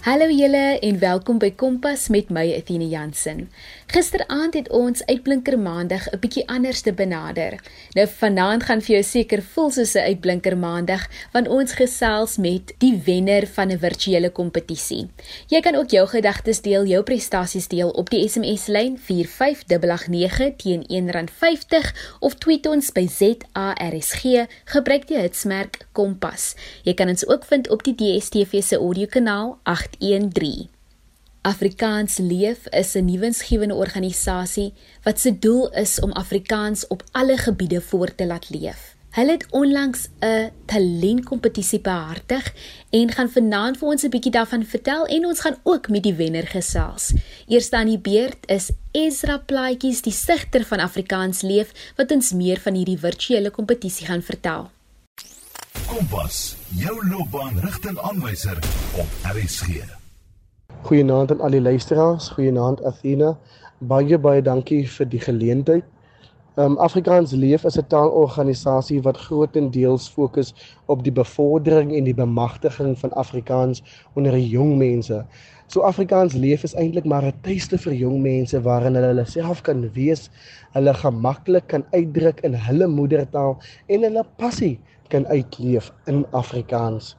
Hallo julle en welkom by Kompas met my Athena Jansen. Gisteraand het ons uitblinker maandag 'n bietjie anders te benader. Nou vanaand gaan vir jou seker voel soos 'n uitblinker maandag want ons gesels met die wenner van 'n virtuele kompetisie. Jy kan ook jou gedagtes deel, jou prestasies deel op die SMS lyn 45889 teen R1.50 of tweet ons by ZARSG gebruik die hitsmerk Kompas. Jy kan ons ook vind op die DSTV se audiokanaal 8 0813. Afrikaans Leef is 'n nuwensgewende organisasie wat se doel is om Afrikaans op alle gebiede voort te laat leef. Hulle het onlangs 'n talentkompetisie behartig en gaan vanaand vir ons 'n bietjie daarvan vertel en ons gaan ook met die wenner gesels. Eerste aan die beurt is Ezra Plaatjies, die sigter van Afrikaans Leef, wat ons meer van hierdie virtuele kompetisie gaan vertel. Kompas, jou loopbaanrigtingaanwyser op RSG. Goeienaand aan al die luisteraars, goeienaand Athena. Baie baie dankie vir die geleentheid. Um Afrikaans Leef is 'n taalorganisasie wat grootendeels fokus op die bevordering en die bemagtiging van Afrikaans onder jong mense. So Afrikaans Leef is eintlik maar 'n tuiste vir jong mense waarin hulle hulle self kan wees, hulle gemaklik kan uitdruk in hulle moedertaal en hulle passie kan uitleef in Afrikaans.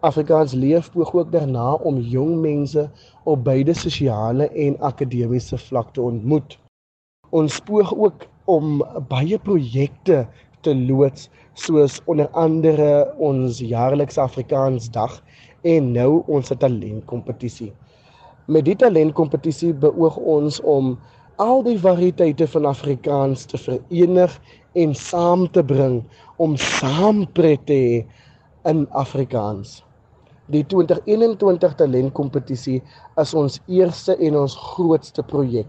Afrikaans leef poog ook daarna om jong mense op beide sosiale en akademiese vlak te ontmoet. Ons poog ook om baie projekte te loods soos onder andere ons jaarlikse Afrikaans dag en nou ons talentkompetisie. Met die talentkompetisie beoog ons om al die variëteite van Afrikaans te verenig en saam te bring om saam pret te hê in Afrikaans. Die 2021 talentkompetisie is ons eerste en ons grootste projek.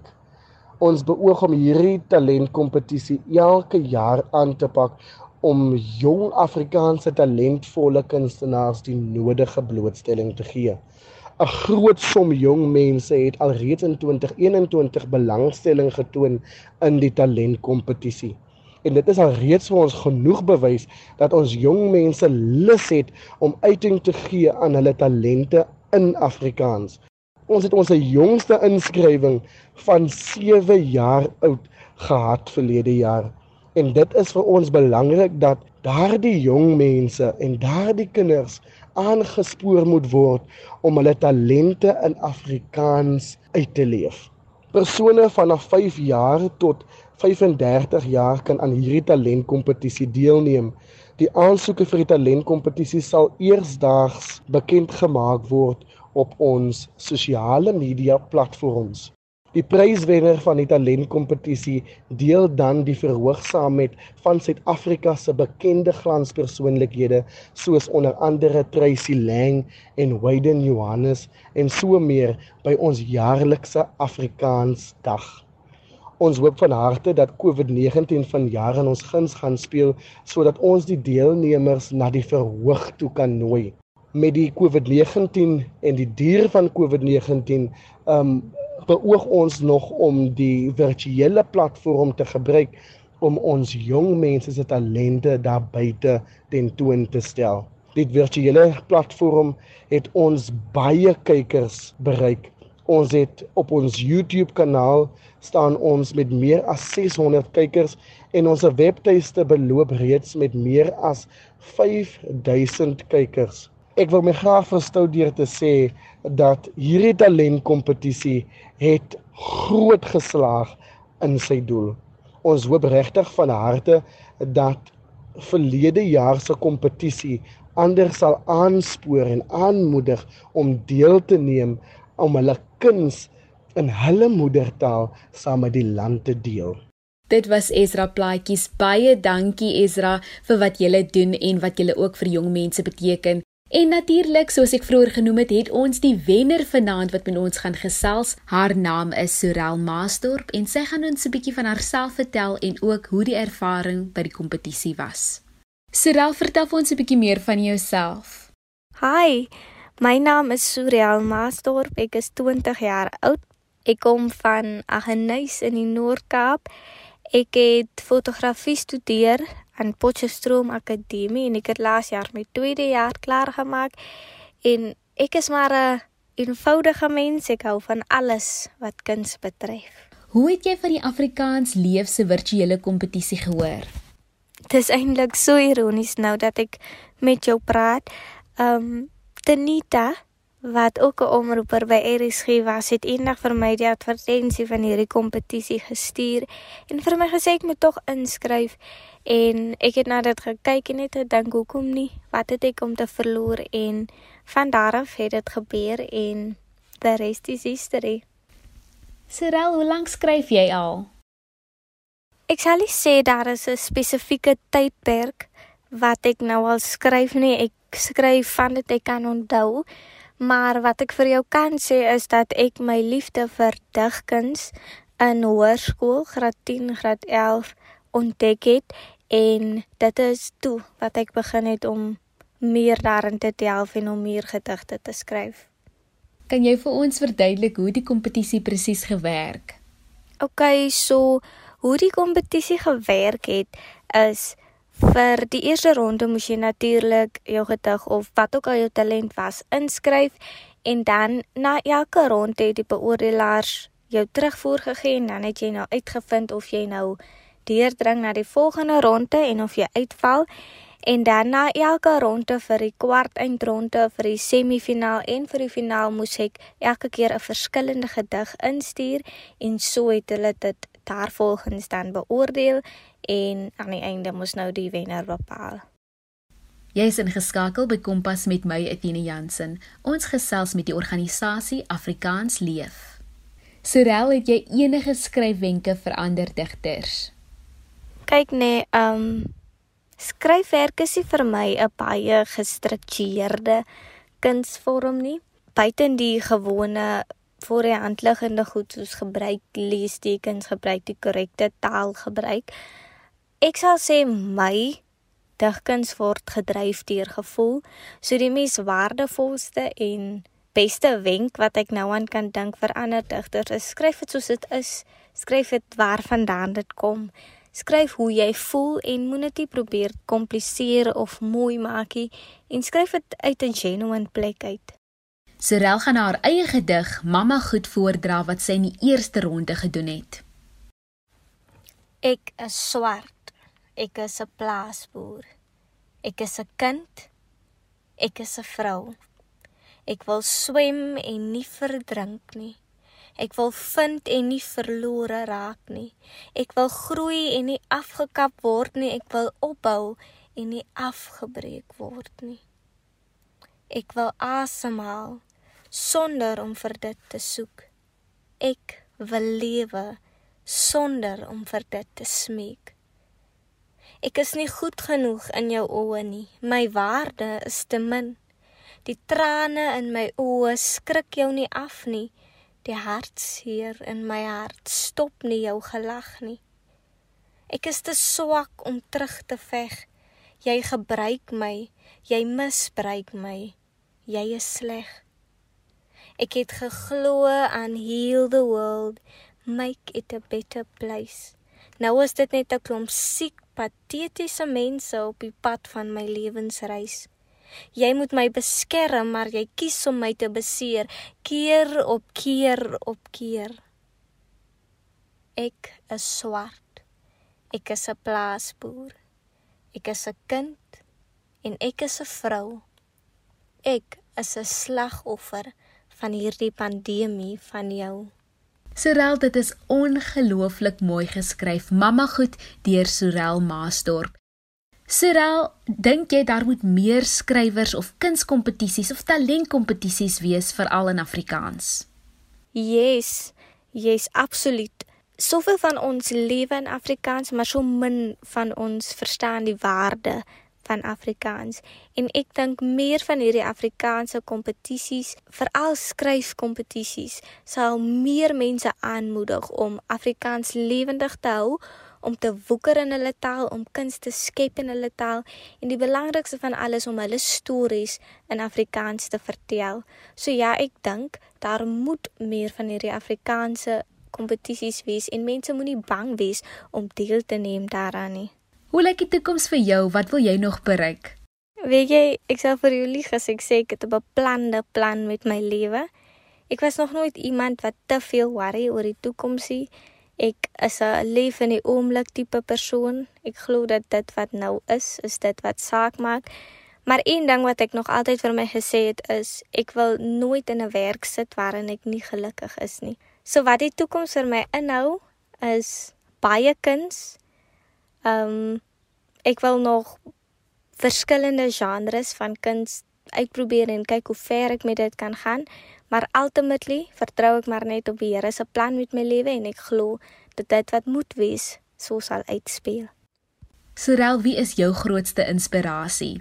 Ons beoog om hierdie talentkompetisie elke jaar aan te pak om jong Afrikaanse talentvolle kunstenaars die nodige blootstelling te gee. 'n Groot som jong mense het alreeds in 2021 belangstelling getoon in die talentkompetisie en dit is al reeds vir ons genoeg bewys dat ons jong mense lus het om uiting te gee aan hulle talente in Afrikaans. Ons het ons jongste inskrywing van 7 jaar oud gehad verlede jaar. En dit is vir ons belangrik dat daardie jong mense en daardie kinders aangespoor moet word om hulle talente in Afrikaans uit te leef. Persone vanaf 5 jaar tot 35 jaar kan aan hierdie talentkompetisie deelneem. Die aansoeke vir die talentkompetisie sal eersdaags bekend gemaak word op ons sosiale media platforms. Die pryswenner van die talentkompetisie deel dan die verhoogsaamheid van Suid-Afrika se bekende glanspersoonlikhede soos onder andere Tracy Lang en Wayden Johannes en so meer by ons jaarlikse Afrikaans dag. Ons hoop van harte dat COVID-19 vanjaar in ons guns gaan speel sodat ons die deelnemers na die verhoog toe kan nooi. Met die COVID-19 en die duur van COVID-19, um beoog ons nog om die virtuele platform te gebruik om ons jong mense se talente daar buite tentoon te stel. Die virtuele platform het ons baie kykers bereik Ons het op ons YouTube kanaal staan ons met meer as 600 kykers en ons webtuiste beloop reeds met meer as 5000 kykers. Ek wil my graag verstou deur te sê dat hierdie talentkompetisie het groot geslaag in sy doel. Ons hoop regtig van harte dat verlede jaar se kompetisie ander sal aanspoor en aanmoedig om deel te neem om hulle kuns in hulle moedertaal saam met die land te deel. Dit was Ezra Plaatjies. Baie dankie Ezra vir wat jy doen en wat jy ook vir jong mense beteken. En natuurlik, soos ek vroeër genoem het, het ons die wenner vanaand wat met ons gaan gesels. Haar naam is Sorel Maasdorp en sy gaan ons 'n bietjie van haarself vertel en ook hoe die ervaring by die kompetisie was. Sorel, vertel vir ons 'n bietjie meer van jouself. Hi. My naam is Suriel Maasdorp. Ek is 20 jaar oud. Ek kom van Aggeneys in die Noord-Kaap. Ek het fotografie studeer aan Potchefstroom Akademie en ek het laas jaar my tweede jaar klaar gemaak. En ek is maar 'n eenvoudige mens, ek hou van alles wat kuns betref. Hoe het jy van die Afrikaans Leef se virtuele kompetisie gehoor? Dit is eintlik so ironies nou dat ek met jou praat. Um Tenita wat ook 'n omroeper by RSG was, het eendag vir my die advertensie van hierdie kompetisie gestuur en vir my gesê ek moet tog inskryf en ek het na dit gekyk en net gedink hoekom nie? Wat het ek om te verloor en van daar af het dit gebeur en the rest is history. Sorel, hoe lank skryf jy al? Ek sal nie sê daar is 'n spesifieke tydperk wat ek nou al skryf nie. Ek skryf van dit ek kan onthou. Maar wat ek vir jou kan sê is dat ek my liefde vir digkuns in hoërskool graad 10, graad 11 ontdek het en dit is toe wat ek begin het om meer daarin te delf en om meer gedigte te skryf. Kan jy vir ons verduidelik hoe die kompetisie presies gewerk? OK, so hoe die kompetisie gewerk het is vir die eerste ronde moes jy natuurlik jou gedig of wat ook al jou talent was inskryf en dan na elke ronde het die beoordelaars jou terugvoer gegee en dan het jy nou uitgevind of jy nou deurdring na die volgende ronde en of jy uitval. En dan na elke ronde vir die kwart eindronde, vir die semifinaal en vir die finaal moes ek elke keer 'n verskillende gedig instuur en so het hulle dit daarvolgens dan beoordeel en aan die einde moes nou die wenner bepaal. Jy is ingeskakel by Kompas met my Etienne Jansen. Ons gesels met die organisasie Afrikaans Leef. Sorel, het jy enige skryfwenke vir ander digters? Kyk nee, ehm um, Skryfwerk is vir my 'n baie gestruktureerde kunsvorm nie. Buiten die gewone voor die hand liggende goed soos gebruik leestekens, gebruik die korrekte taal gebruik. Ek sal sê my digkuns word gedryf deur gevoel. So die mees waardevolste en beste wenk wat ek nou aan kan dink vir ander digters is skryf dit soos dit is. Skryf dit waarvandaan dit kom. Skryf hoe jy voel en moenie dit probeer kompliseer of mooi maak nie en skryf dit uit 'n genuine plek uit. Sorel gaan haar eie gedig Mamma goed voordra wat sy in die eerste ronde gedoen het. Ek is swart. Ek is 'n plaasboer. Ek is 'n kind. Ek is 'n vrou. Ek wil swem en nie verdrink nie. Ek wil vind en nie verlore raak nie. Ek wil groei en nie afgekap word nie. Ek wil opbou en nie afgebreek word nie. Ek wil asemhaal sonder om vir dit te soek. Ek wil lewe sonder om vir dit te smeek. Ek is nie goed genoeg in jou oë nie. My waarde is te min. Die trane in my oë skrik jou nie af nie. Die hartseer in my hart stop nie jou gelag nie. Ek is te swak om terug te veg. Jy gebruik my, jy misbruik my. Jy is sleg. Ek het geglo aan heal the world, make it a better place. Nou is dit net 'n klomp siek, patetiese mense op die pad van my lewensreis. Jy moet my beskerm, maar jy kies om my te beseer, keer op keer op keer. Ek is swart. Ek is 'n plaasboer. Ek is 'n kind en ek is 'n vrou. Ek is 'n slagoffer van hierdie pandemie van jou. Sorel, dit is ongelooflik mooi geskryf. Mamma goed deur Sorel Maasdorp. Sorel, dink jy daar moet meer skrywers of kunskompetisies of talentkompetisies wees veral in Afrikaans? Yes, yes, absoluut. Soveel van ons lewe in Afrikaans, maar so min van ons verstaan die waarde van Afrikaans. En ek dink meer van hierdie Afrikaanse kompetisies, veral skryfkompetisies, sal meer mense aanmoedig om Afrikaans lewendig te hou om te woeker in hulle taal, om kuns te skep in hulle taal en die belangrikste van alles om hulle stories in Afrikaans te vertel. So ja, ek dink daar moet meer van hierdie Afrikaanse kompetisies wees en mense moenie bang wees om deel te neem daaraan nie. Hoe lyk die toekoms vir jou? Wat wil jy nog bereik? Weet jy, ek sal vir jou lieg as ek sê ek het 'n beplande plan met my lewe Ek was nog nooit iemand wat te veel worry oor die toekoms nie. Ek is 'n leef in die oomblik tipe persoon. Ek glo dat dit wat nou is, is dit wat saak maak. Maar een ding wat ek nog altyd vir my gesê het is, ek wil nooit in 'n werk sit waarin ek nie gelukkig is nie. So wat die toekoms vir my inhou is baie kuns. Ehm um, ek wil nog verskillende genres van kuns uitprobeer en kyk hoe ver ek met dit kan gaan. Maar ultimately vertrou ek maar net op die Here se plan met my lewe en ek glo dat dit wat moet wees, so sal uitspeel. Sorel, wie is jou grootste inspirasie?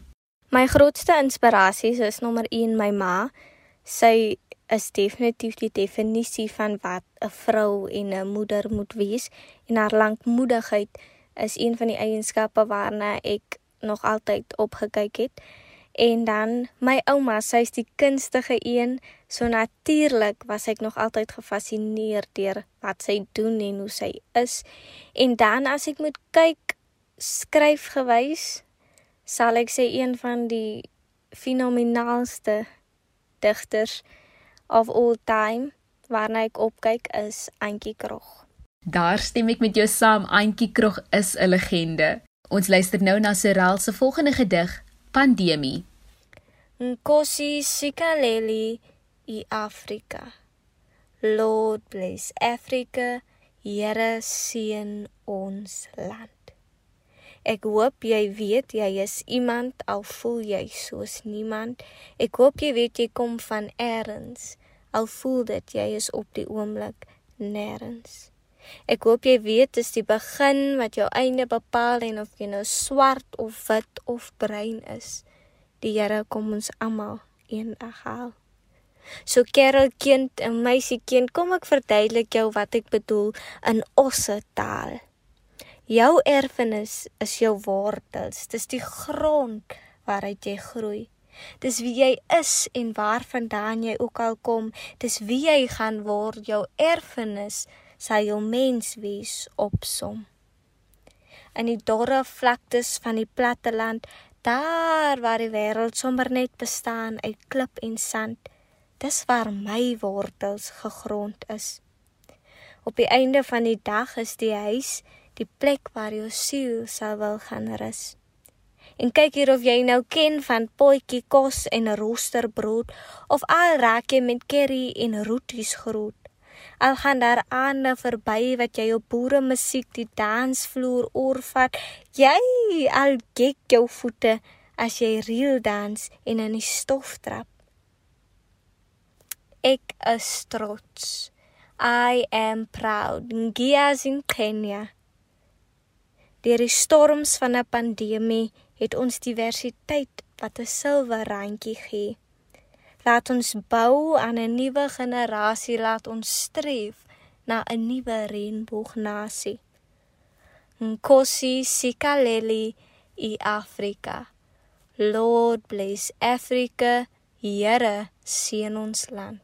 My grootste inspirasie is nommer 1 my ma. Sy is definitief die definisie van wat 'n vrou en 'n moeder moet wees en haar lankmoedigheid is een van die eienskappe waarna ek nog altyd opgekyk het. En dan my ouma, sy's die kunstige een, so natuurlik was ek nog altyd gefassineer deur wat sy doen en hoe sy is. En dan as ek moet kyk skryfgewys, sal ek sê een van die fenomenaalste digters of all time waarna ek opkyk is Antjie Krog. Daar stem ek met jou saam, Antjie Krog is 'n legende. Ons luister nou na Sorel se volgende gedig, pandemie. Nkosi sikaleli i Afrika. Lord bless Africa. Here seën ons land. Ek hoop jy weet jy is iemand al voel jy soos niemand. Ek hoop jy weet jy kom van eers al voel dit jy is op die oomblik nêrens. Ek hoop jy weet dis die begin wat jou einde bepaal en of jy nou swart of wit of bruin is. Die Here kom ons almal eendag haal. So kerelkind en meisiekind, kom ek verduidelik jou wat ek bedoel in osse taal. Jou erfenis is jou wortels. Dis die grond waaruit jy groei. Dis wie jy is en waarvandaan jy ook al kom, dis wie jy gaan word. Jou erfenis sal jou mens wees opsom. In die dorre vlaktes van die platte land daar waar die wêreld sommer net bestaan uit klip en sand. Dis waar my wortels gegrond is. Op die einde van die dag is die huis die plek waar jou siel sal wil gaan rus. En kyk hier of jy nou ken van potjie kos en roosterbrood of al raak jy met curry en roeties groot. Al gaan daar aande verby wat jy op boere musiek die dansvloer oorvat. Jy al gek jou voete as jy reel dans en in die stof trap. Ek is trots. I am proud. Ngiyazi Kenya. Deur die storms van 'n pandemie het ons diversiteit wat 'n silwer randjie gee. Laat ons bou aan 'n nuwe generasie, laat ons streef na 'n nuwe reënboognasie. Nkosi sikaleli i Afrika. Lord bless Africa. Here seën ons land.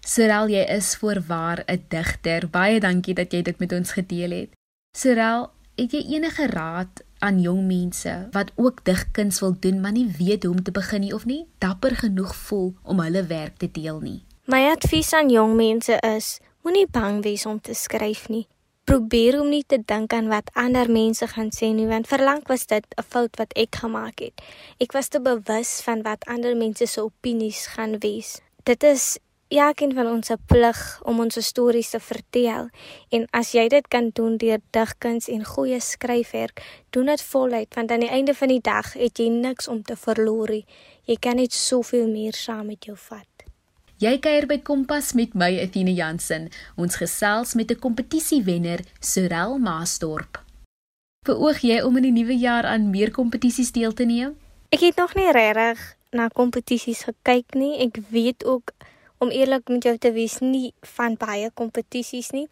Sorel, jy is voorwaar 'n digter. Baie dankie dat jy dit met ons gedeel het. Sorel, het jy enige raad aan jong mense wat ook digkuns wil doen, maar nie weet hoe om te begin nie of nie dapper genoeg voel om hulle werk te deel nie. My advies aan jong mense is: moenie bang wees om te skryf nie. Probeer om nie te dink aan wat ander mense gaan sê nie, want verlang was dit 'n fout wat ek gemaak het. Ek was te bewus van wat ander mense se opinies gaan wees. Dit is elkeen van ons se plig om ons stories te vertel en as jy dit kan doen deur digkuns en goeie skryfwerk, doen dit voluit want aan die einde van die dag het jy niks om te verloor nie. Jy kan net soveel meer saam met jou vat. Jy kuier by Kompas met my Athena Jansen. Ons gesels met 'n kompetisiewenner, Sorel Maasdorp. Beoog jy om in die nuwe jaar aan meer kompetisies deel te neem? Ek het nog nie regtig na kompetisies gekyk nie. Ek weet ook om eerlik met jou te wees nie van baie kompetisies nie.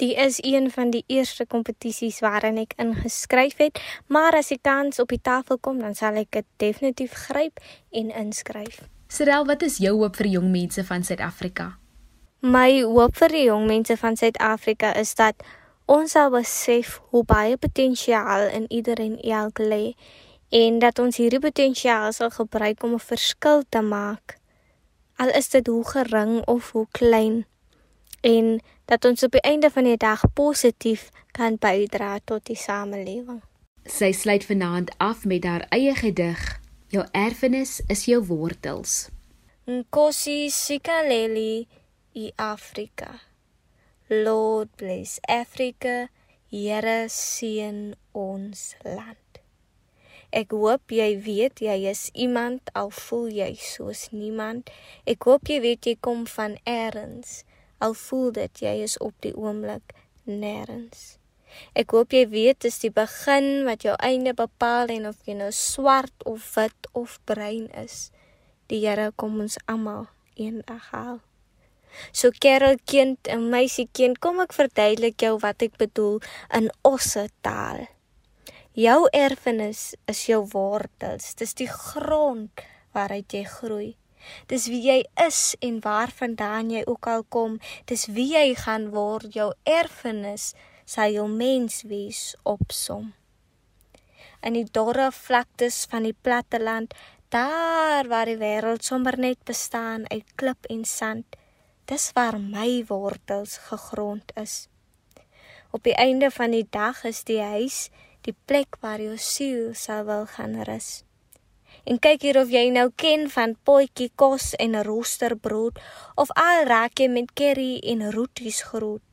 Dit is een van die eerste kompetisies waarin ek ingeskryf het, maar as die kans op die tafel kom, dan sal ek dit definitief gryp en inskryf. Sorel, wat is jou hoop vir jong mense van Suid-Afrika? My hoop vir die jong mense van Suid-Afrika is dat ons sal besef hoe baie potensiaal in iedereen elk lê en dat ons hierdie potensiaal sal gebruik om 'n verskil te maak al is dit hoe gering of hoe klein en dat ons op die einde van die dag positief kan bydra tot die samelewing. Sy sluit vanaand af met haar eie gedig. Jou erfenis is jou wortels. Nkosi sikaleli i Afrika. Lord bless Africa. Here seën ons land. Ek hoop jy weet jy is iemand al voel jy soos niemand. Ek hoop jy weet jy kom van eers al voel dit jy is op die oomblik nêrens. Ek hoop jy weet dis die begin wat jou einde bepaal en of jy nou swart of wit of bruin is. Die Here kom ons almal eendag haal. So kerelkind en meisiekind, kom ek verduidelik jou wat ek bedoel in osse taal. Jou erfenis is jou wortels. Dis die grond waaruit jy groei. Dis wie jy is en waarvandaan jy ook al kom. Dis wie jy gaan word. Jou erfenis sal jou menswees opsom. In die dorre vlaktes van die platte land, daar waar die wêreld sommer net bestaan uit klip en sand, dis waar my wortels gegrond is. Op die einde van die dag is die huis die plek waar jou siel sal wil gaan rus. En kyk hier of jy nou ken van potjie kos en roosterbrood of al raak jy met curry en roeties groot.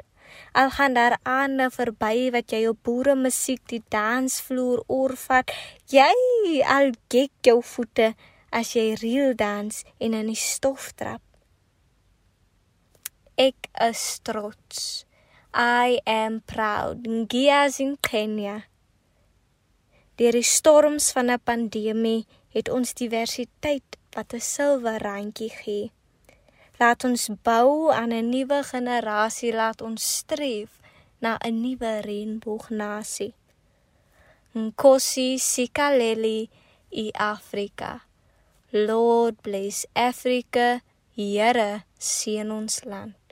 Al gaan daar aande verby wat jy op boere musiek die dansvloer oorvat, jy al gek jou voete as jy reel dans en in die stof trap. Ek is trots. I am proud. Ngiyazi ngiqhenya. Deur die storms van 'n pandemie het ons diversiteit wat 'n silwer randjie gee. Laat ons bou aan 'n nuwe generasie, laat ons streef na 'n nuwe reënboognasie. Nkosi sikaleli i Afrika. Lord bless Africa. Here seën ons land.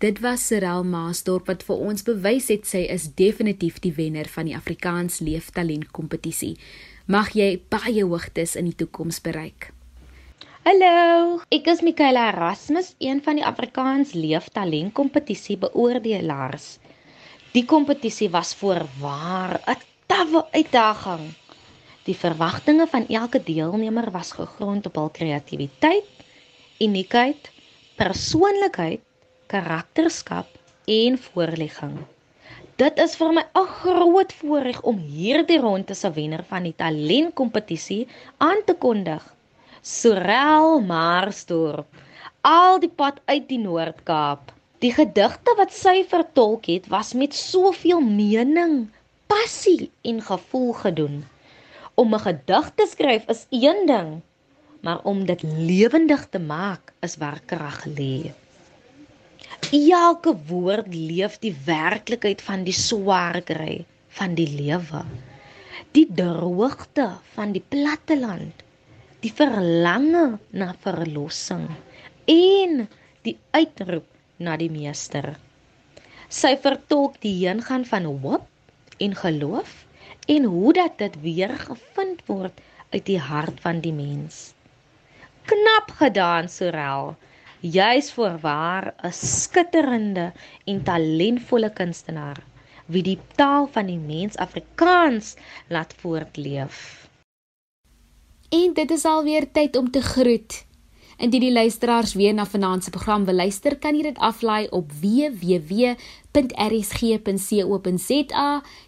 Dit was Serel Maasdorp wat vir ons bewys het sy is definitief die wenner van die Afrikaans Leeftalent kompetisie. Mag jy baie hoogtes in die toekoms bereik. Hallo, ek is Mikaela Erasmus, een van die Afrikaans Leeftalent kompetisie beoordelaars. Die kompetisie was voorwaar 'n tawwe uitdaging. Die verwagtinge van elke deelnemer was gegrond op hul kreatiwiteit, uniekheid, persoonlikheid karakterskap en voorlegging. Dit is vir my 'n groot voorreg om hierdie ronde se wenner van die talentkompetisie aan te kondig. Sorel Marsdorp, al die pad uit die Noord-Kaap. Die gedigte wat sy vertolk het, was met soveel mening, passie en gevoel gedoen. Om 'n gedig te skryf is een ding, maar om dit lewendig te maak is waar krag lê. Elke woord leef die werklikheid van die swaar kry van die lewe. Die droogte van die platte land, die verlange na verlossing en die uitroep na die meester. Sy vertolk die heengaan van hoop en geloof en hoe dat dit weer gevind word uit die hart van die mens. Knap gedaan, Sorel juis voorwaar 'n skitterende en talentvolle kunstenaar wie die taal van die mens Afrikaans laat voortleef. En dit is alweer tyd om te groet. Indien die luisteraars weer na vanaand se program wil luister, kan jy dit aflaai op www.rsg.co.za.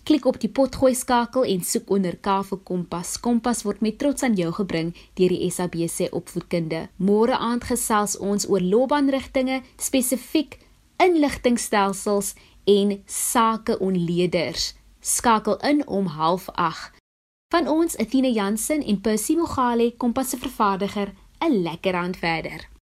Klik op die potgooi skakel en soek onder K vir Kompas. Kompas word met trots aan jou gebring deur die SABC Opvoedkunde. Môre aand gesels ons oor loopbaanrigtinge, spesifiek inligtingstelsels en sake onleerders. Skakel in om 08:30. Van ons Athena Jansen en Percy Mogale, Kompas se vervaardiger 'n lekker aand verder.